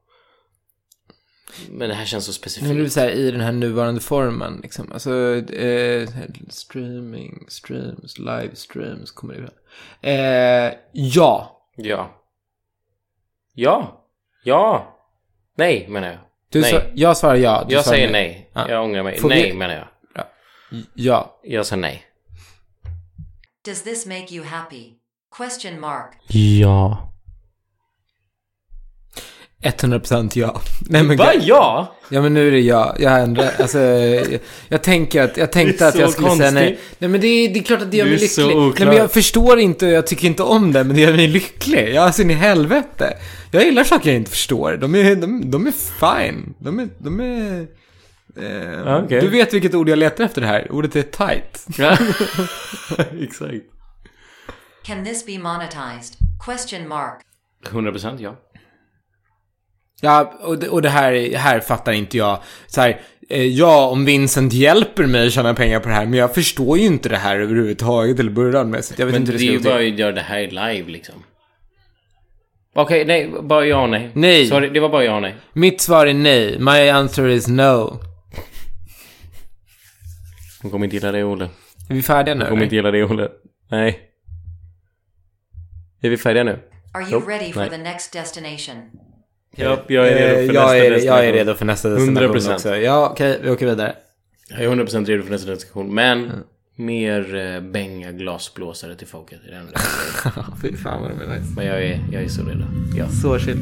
Men det här känns så specifikt. Men du säger i den här nuvarande formen liksom. Alltså, eh, streaming, streams, live streams kommer det eh, Ja. Ja. Ja. Ja. Nej, menar jag. Du Nej. Sa, jag svarar ja. Du Jag säger nej. Ja. Jag ångrar mig. Får vi- nej menar jag. Ja. Jag säger nej. Does this make you happy? Question mark. Ja. 100% ja. Nej men Va? gud. Ja? Ja men nu är det jag. Jag har ändrat, alltså, jag, jag tänker att, jag tänkte att jag skulle säga nej. konstigt. Nej men det är, det är klart att det gör mig lycklig. Nej men jag förstår inte och jag tycker inte om det, men det gör mig lycklig. Ja, alltså in i helvete. Jag gillar saker jag inte förstår. De är, de, de är fine. De är, de är... Eh, Okej. Du vet vilket ord jag letar efter här. Ordet är tight. Exakt. Can this be monetized? Question mark. 100% ja. Ja, och det, och det här, här fattar inte jag. Så här, eh, ja, om Vincent hjälper mig att tjäna pengar på det här, men jag förstår ju inte det här överhuvudtaget till att börja med. Så jag vet Men inte det hur är det ju ska gå bara till. att göra det här live liksom. Okej, nej. Bara ja och nej. Nej. Sorry, det var bara ja och nej. Mitt svar är nej. My answer is no. Hon kommer inte gilla det, Olle. Är vi färdiga nu? Hon kommer inte gilla det, Olle. Nej. Är vi färdiga nu? Are you ready for the next destination? Ja, jag är redo Eh, för jag, nästa är, jag destination. är redo för nästa destination 100%. också. Ja, okej, vi åker vidare. Jag är 100% redo för nästa destination. Men mer eh, bänga glasblåsare till folket. i den. Fy fan vad det är nice. Men jag är, jag är så redo. Ja. Så chill.